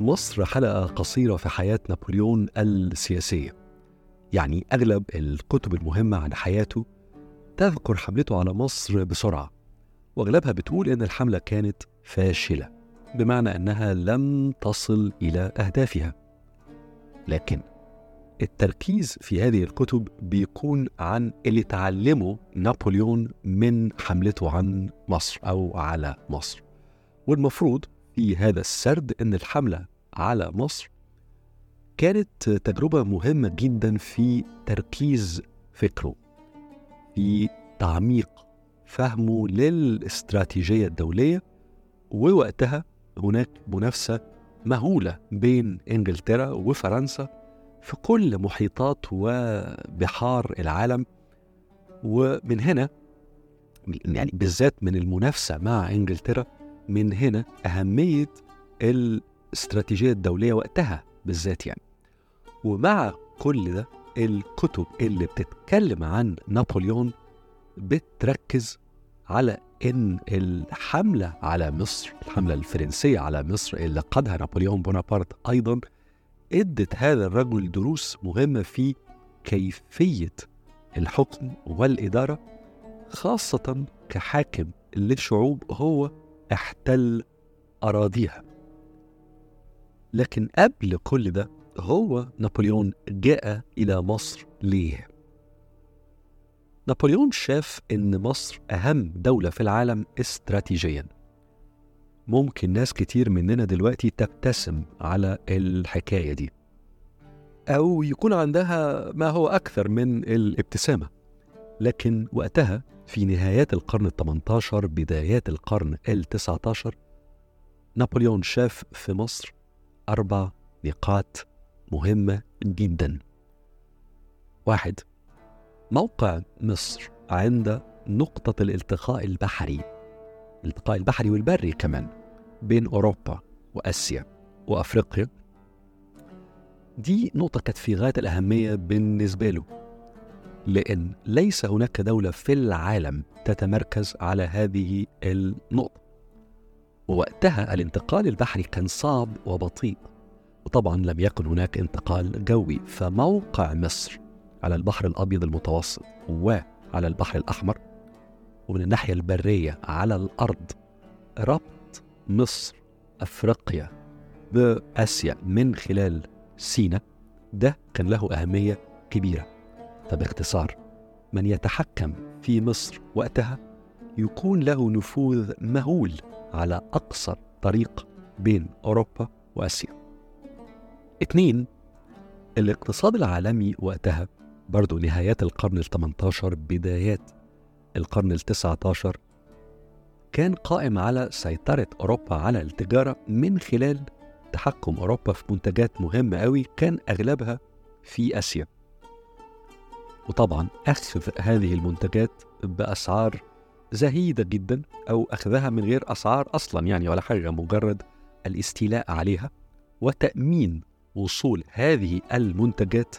مصر حلقة قصيرة في حياة نابليون السياسية. يعني أغلب الكتب المهمة عن حياته تذكر حملته على مصر بسرعة وأغلبها بتقول إن الحملة كانت فاشلة بمعنى أنها لم تصل إلى أهدافها. لكن التركيز في هذه الكتب بيكون عن اللي تعلمه نابليون من حملته عن مصر أو على مصر. والمفروض في هذا السرد أن الحملة على مصر كانت تجربة مهمة جدا في تركيز فكره في تعميق فهمه للاستراتيجية الدولية ووقتها هناك منافسة مهولة بين إنجلترا وفرنسا في كل محيطات وبحار العالم. ومن هنا يعني بالذات من المنافسة مع إنجلترا من هنا أهمية الاستراتيجية الدولية وقتها بالذات يعني. ومع كل ده الكتب اللي بتتكلم عن نابليون بتركز على إن الحملة على مصر الحملة الفرنسية على مصر اللي قادها نابليون بونابرت أيضا ادت هذا الرجل دروس مهمة في كيفية الحكم والإدارة خاصة كحاكم للشعوب هو احتل أراضيها. لكن قبل كل ده هو نابليون جاء إلى مصر ليه؟ نابليون شاف إن مصر أهم دولة في العالم استراتيجيا. ممكن ناس كتير مننا دلوقتي تبتسم على الحكاية دي. أو يكون عندها ما هو أكثر من الابتسامة. لكن وقتها في نهايات القرن ال18 بدايات القرن ال19 نابليون شاف في مصر أربع نقاط مهمة جدا. واحد موقع مصر عند نقطة الالتقاء البحري. الالتقاء البحري والبري كمان بين أوروبا وآسيا وأفريقيا. دي نقطة كانت في غاية الأهمية بالنسبة له لأن ليس هناك دولة في العالم تتمركز على هذه النقطة. ووقتها الانتقال البحري كان صعب وبطيء وطبعا لم يكن هناك انتقال جوي. فموقع مصر على البحر الأبيض المتوسط وعلى البحر الأحمر ومن الناحية البرية على الأرض ربط مصر أفريقيا بآسيا من خلال سينا ده كان له أهمية كبيرة. فباختصار من يتحكم في مصر وقتها يكون له نفوذ مهول على أقصر طريق بين أوروبا وآسيا. اتنين الاقتصاد العالمي وقتها برضو نهايات القرن ال 18 بدايات القرن ال 19 كان قائم على سيطرة أوروبا على التجارة من خلال تحكم أوروبا في منتجات مهمة أوي كان أغلبها في آسيا. وطبعا أخذ هذه المنتجات بأسعار زهيدة جدا أو أخذها من غير أسعار أصلا يعني ولا حاجة مجرد الاستيلاء عليها وتأمين وصول هذه المنتجات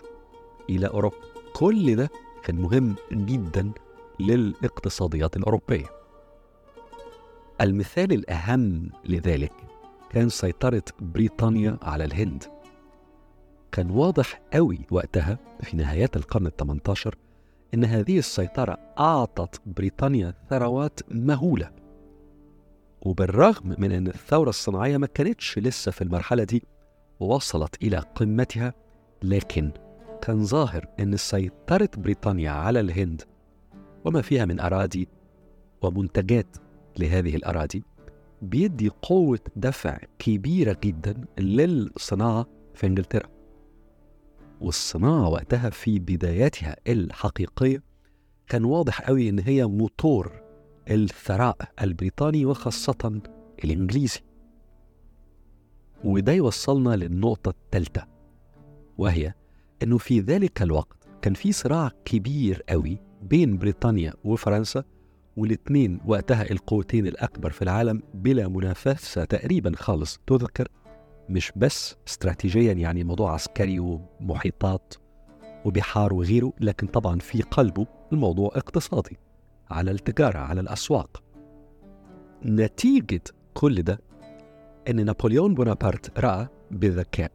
إلى أوروبا. كل ده كان مهم جدا للاقتصاديات الأوروبية. المثال الأهم لذلك كان سيطرة بريطانيا على الهند. كان واضح قوي وقتها في نهايات القرن ال18 إن هذه السيطرة أعطت بريطانيا ثروات مهولة. وبالرغم من أن الثورة الصناعية ما كانتش لسه في المرحلة دي ووصلت إلى قمتها لكن كان ظاهر أن سيطرة بريطانيا على الهند وما فيها من أراضي ومنتجات لهذه الأراضي بيدي قوة دفع كبيرة جدا للصناعة في إنجلترا. والصناعة وقتها في بداياتها الحقيقية كان واضح قوي إن هي موتور الثراء البريطاني وخاصة الإنجليزي. وده يوصلنا للنقطة الثالثة وهي إنه في ذلك الوقت كان في صراع كبير قوي بين بريطانيا وفرنسا والاثنين وقتها القوتين الأكبر في العالم بلا منافسة تقريبا خالص. تذكر مش بس استراتيجيا يعني موضوع عسكري ومحيطات وبحار وغيره لكن طبعا في قلبه الموضوع اقتصادي على التجارة على الأسواق. نتيجة كل ده أن نابليون بونابرت رأى بذكاء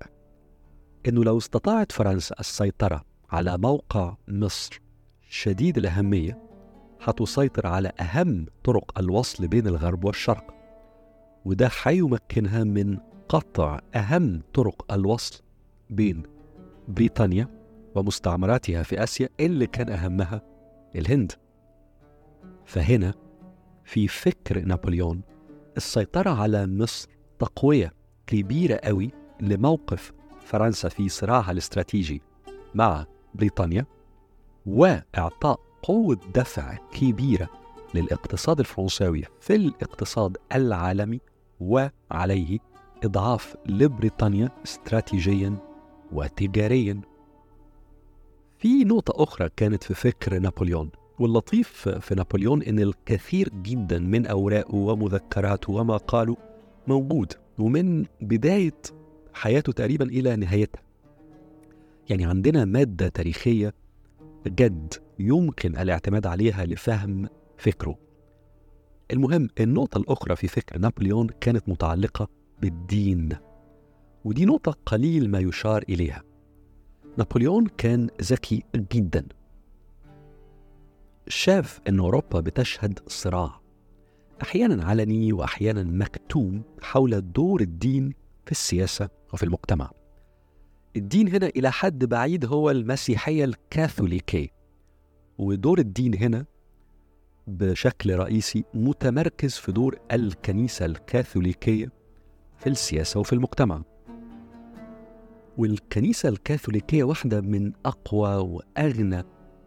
أنه لو استطاعت فرنسا السيطرة على موقع مصر شديد الأهمية هتسيطر على أهم طرق الوصل بين الغرب والشرق وده حيمكنها من قطع أهم طرق الوصل بين بريطانيا ومستعمراتها في آسيا اللي كان أهمها الهند. فهنا في فكر نابليون السيطرة على مصر تقوية كبيرة قوي لموقف فرنسا في صراعها الاستراتيجي مع بريطانيا. وإعطاء قوة دفع كبيرة للاقتصاد الفرنساوي في الاقتصاد العالمي وعليه إضعاف لبريطانيا استراتيجيا وتجاريا. في نقطة أخرى كانت في فكر نابليون واللطيف في نابليون إن الكثير جدا من أوراقه ومذكراته وما قاله موجود ومن بداية حياته تقريبا إلى نهايتها. يعني عندنا مادة تاريخية جد يمكن الاعتماد عليها لفهم فكره. المهم النقطة الأخرى في فكر نابليون كانت متعلقة بالدين ودي نقطة قليل ما يشار إليها. نابليون كان ذكي جدا. شاف أن أوروبا بتشهد صراع. أحيانا علني وأحيانا مكتوم حول دور الدين في السياسة وفي المجتمع. الدين هنا إلى حد بعيد هو المسيحية الكاثوليكية. ودور الدين هنا بشكل رئيسي متمركز في دور الكنيسة الكاثوليكية في السياسة وفي المجتمع. والكنيسة الكاثوليكية واحدة من أقوى وأغنى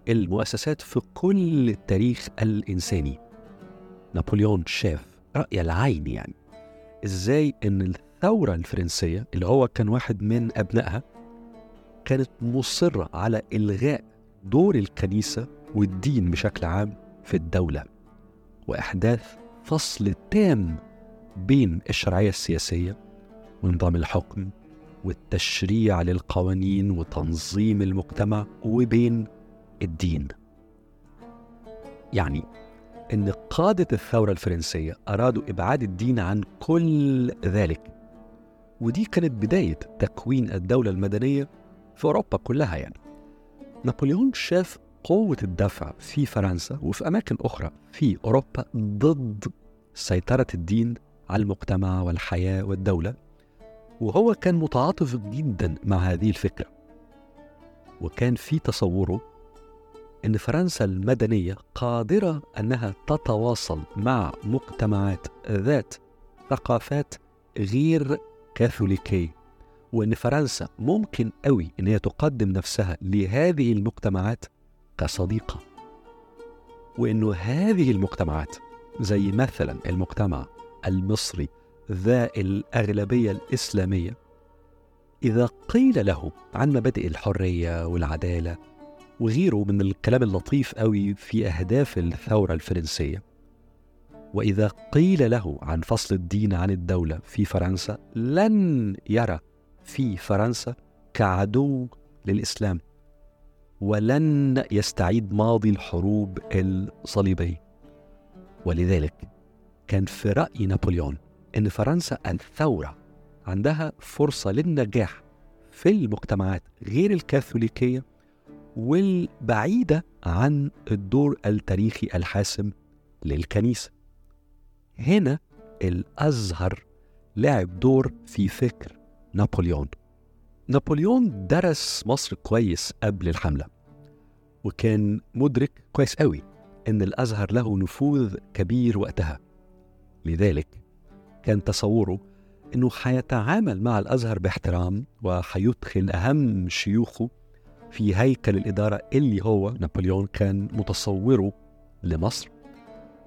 المؤسسات في كل التاريخ الإنساني. نابليون شاف رأي العين يعني. إزاي إن الثورة الفرنسية اللي هو كان واحد من أبنائها كانت مصرة على إلغاء دور الكنيسة والدين بشكل عام في الدولة وإحداث فصل تام بين الشرعية السياسية ونظام الحكم والتشريع للقوانين وتنظيم المجتمع وبين الدين. يعني إن قادة الثورة الفرنسية أرادوا إبعاد الدين عن كل ذلك ودي كانت بداية تكوين الدولة المدنية في أوروبا كلها يعني. نابليون شاف قوة الدفع في فرنسا وفي أماكن أخرى في أوروبا ضد سيطرة الدين على المجتمع والحياة والدولة وهو كان متعاطف جدا مع هذه الفكرة. وكان في تصوره إن فرنسا المدنية قادرة أنها تتواصل مع مجتمعات ذات ثقافات غير كاثوليكيه وإن فرنسا ممكن قوي إن هي تقدم نفسها لهذه المجتمعات كصديقة. وإنه هذه المجتمعات زي مثلا المجتمع المصري ذا الأغلبية الإسلامية إذا قيل له عن مبادئ الحرية والعدالة وغيره من الكلام اللطيف قوي في أهداف الثورة الفرنسية وإذا قيل له عن فصل الدين عن الدولة في فرنسا لن يرى في فرنسا كعدو للإسلام ولن يستعيد ماضي الحروب الصليبيه ولذلك كان في رأي نابليون إن فرنسا الثورة عندها فرصة للنجاح في المجتمعات غير الكاثوليكية والبعيدة عن الدور التاريخي الحاسم للكنيسة. هنا الأزهر لعب دور في فكر نابليون. نابليون درس مصر كويس قبل الحملة وكان مدرك كويس قوي إن الأزهر له نفوذ كبير وقتها. لذلك كان تصوره إنه حيتعامل مع الأزهر باحترام وحيدخل أهم شيوخه في هيكل الإدارة اللي هو نابليون كان متصوره لمصر.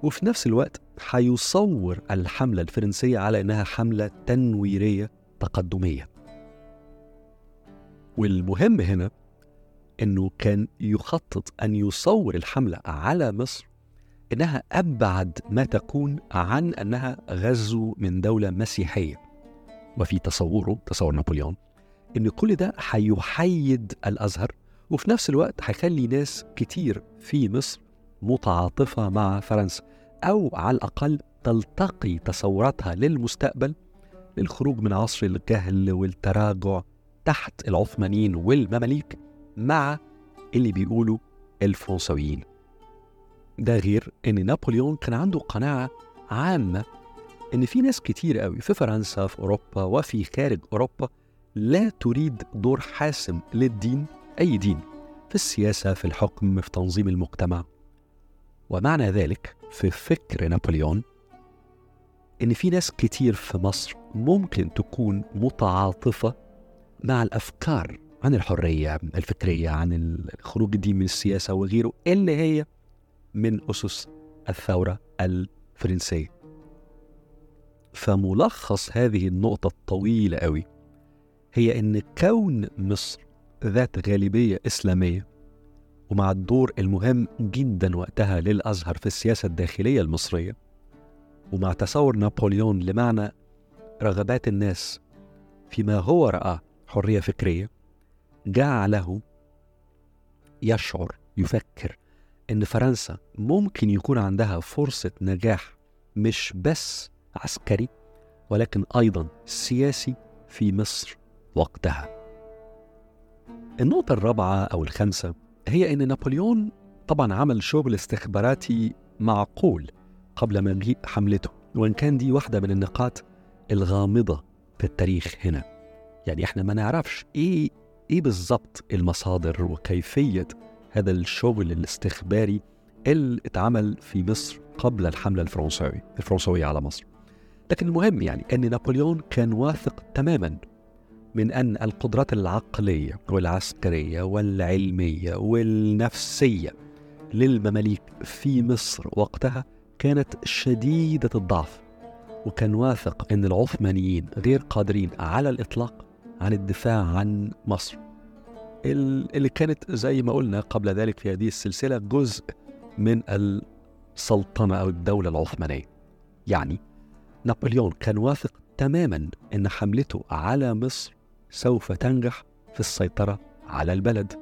وفي نفس الوقت حيصور الحملة الفرنسية على إنها حملة تنويرية تقدمية. والمهم هنا إنه كان يخطط أن يصور الحملة على مصر إنها أبعد ما تكون عن أنها غزو من دولة مسيحية. وفي تصوره تصور نابليون إن كل ده هيحيد الأزهر وفي نفس الوقت هيخلي ناس كتير في مصر متعاطفة مع فرنسا أو على الأقل تلتقي تصوراتها للمستقبل للخروج من عصر الجهل والتراجع تحت العثمانيين والمماليك مع اللي بيقولوا الفرنسويين. ده غير إن نابليون كان عنده قناعة عامة إن في ناس كتير قوي في فرنسا في أوروبا وفي خارج أوروبا لا تريد دور حاسم للدين أي دين في السياسة في الحكم في تنظيم المجتمع. ومعنى ذلك في فكر نابليون إن في ناس كتير في مصر ممكن تكون متعاطفة مع الأفكار عن الحرية الفكرية عن الخروج الدين من السياسة وغيره اللي هي من أسس الثورة الفرنسية. فملخص هذه النقطة الطويلة قوي هي إن كون مصر ذات غالبية إسلامية ومع الدور المهم جدا وقتها للأزهر في السياسة الداخلية المصرية ومع تصور نابليون لمعنى رغبات الناس فيما هو رأى حرية فكرية جعله يشعر يفكر إن فرنسا ممكن يكون عندها فرصة نجاح مش بس عسكري ولكن أيضا سياسي في مصر وقتها. النقطة الرابعة أو الخامسة هي إن نابليون طبعا عمل شغل استخباراتي معقول قبل مجيء حملته وإن كان دي واحدة من النقاط الغامضة في التاريخ هنا. يعني إحنا ما نعرفش إيه إيه بالظبط المصادر وكيفية هذا الشغل الاستخباري اللي اتعمل في مصر قبل الحملة الفرنساوي الفرنسويه على مصر. لكن المهم يعني إن نابليون كان واثق تماما من أن القدرات العقلية والعسكرية والعلمية والنفسية للمماليك في مصر وقتها كانت شديدة الضعف وكان واثق إن العثمانيين غير قادرين على الإطلاق عن الدفاع عن مصر. اللي كانت زي ما قلنا قبل ذلك في هذه السلسلة جزء من السلطنة أو الدولة العثمانية. يعني نابليون كان واثق تماما إن حملته على مصر سوف تنجح في السيطرة على البلد.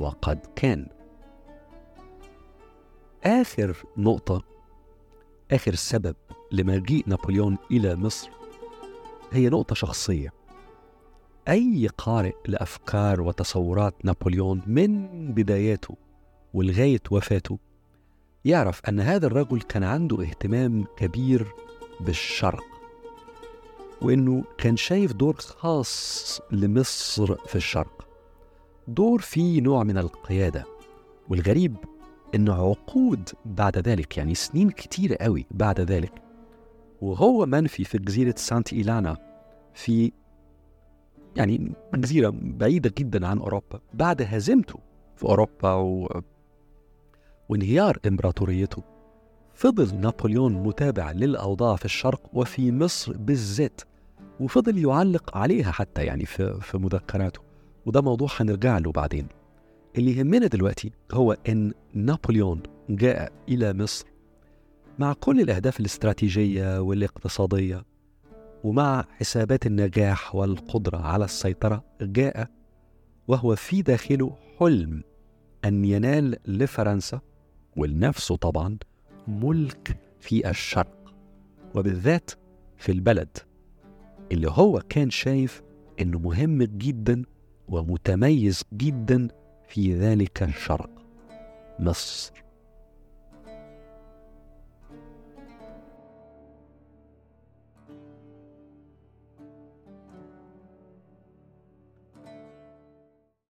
وقد كان. آخر نقطة آخر سبب لمجيء نابليون إلى مصر هي نقطة شخصية. أي قارئ لأفكار وتصورات نابليون من بداياته ولغاية وفاته يعرف أن هذا الرجل كان عنده اهتمام كبير بالشرق. وإنه كان شايف دور خاص لمصر في الشرق. دور فيه نوع من القيادة والغريب انه عقود بعد ذلك يعني سنين كتيرة قوي بعد ذلك وهو منفي في جزيرة سانت إيلانا في يعني جزيرة بعيدة جدا عن أوروبا بعد هزيمته في أوروبا و... وانهيار إمبراطوريته. فضل نابليون متابع للأوضاع في الشرق وفي مصر بالذات وفضل يعلق عليها حتى يعني في, في مذكراته. وده موضوع هنرجع له بعدين. اللي يهمنا دلوقتي هو إن نابليون جاء إلى مصر مع كل الأهداف الاستراتيجية والاقتصادية ومع حسابات النجاح والقدرة على السيطرة جاء وهو في داخله حلم أن ينال لفرنسا ولنفسه طبعا ملك في الشرق وبالذات في البلد اللي هو كان شايف إنه مهم جدا ومتميز جدا في ذلك الشرق مصر.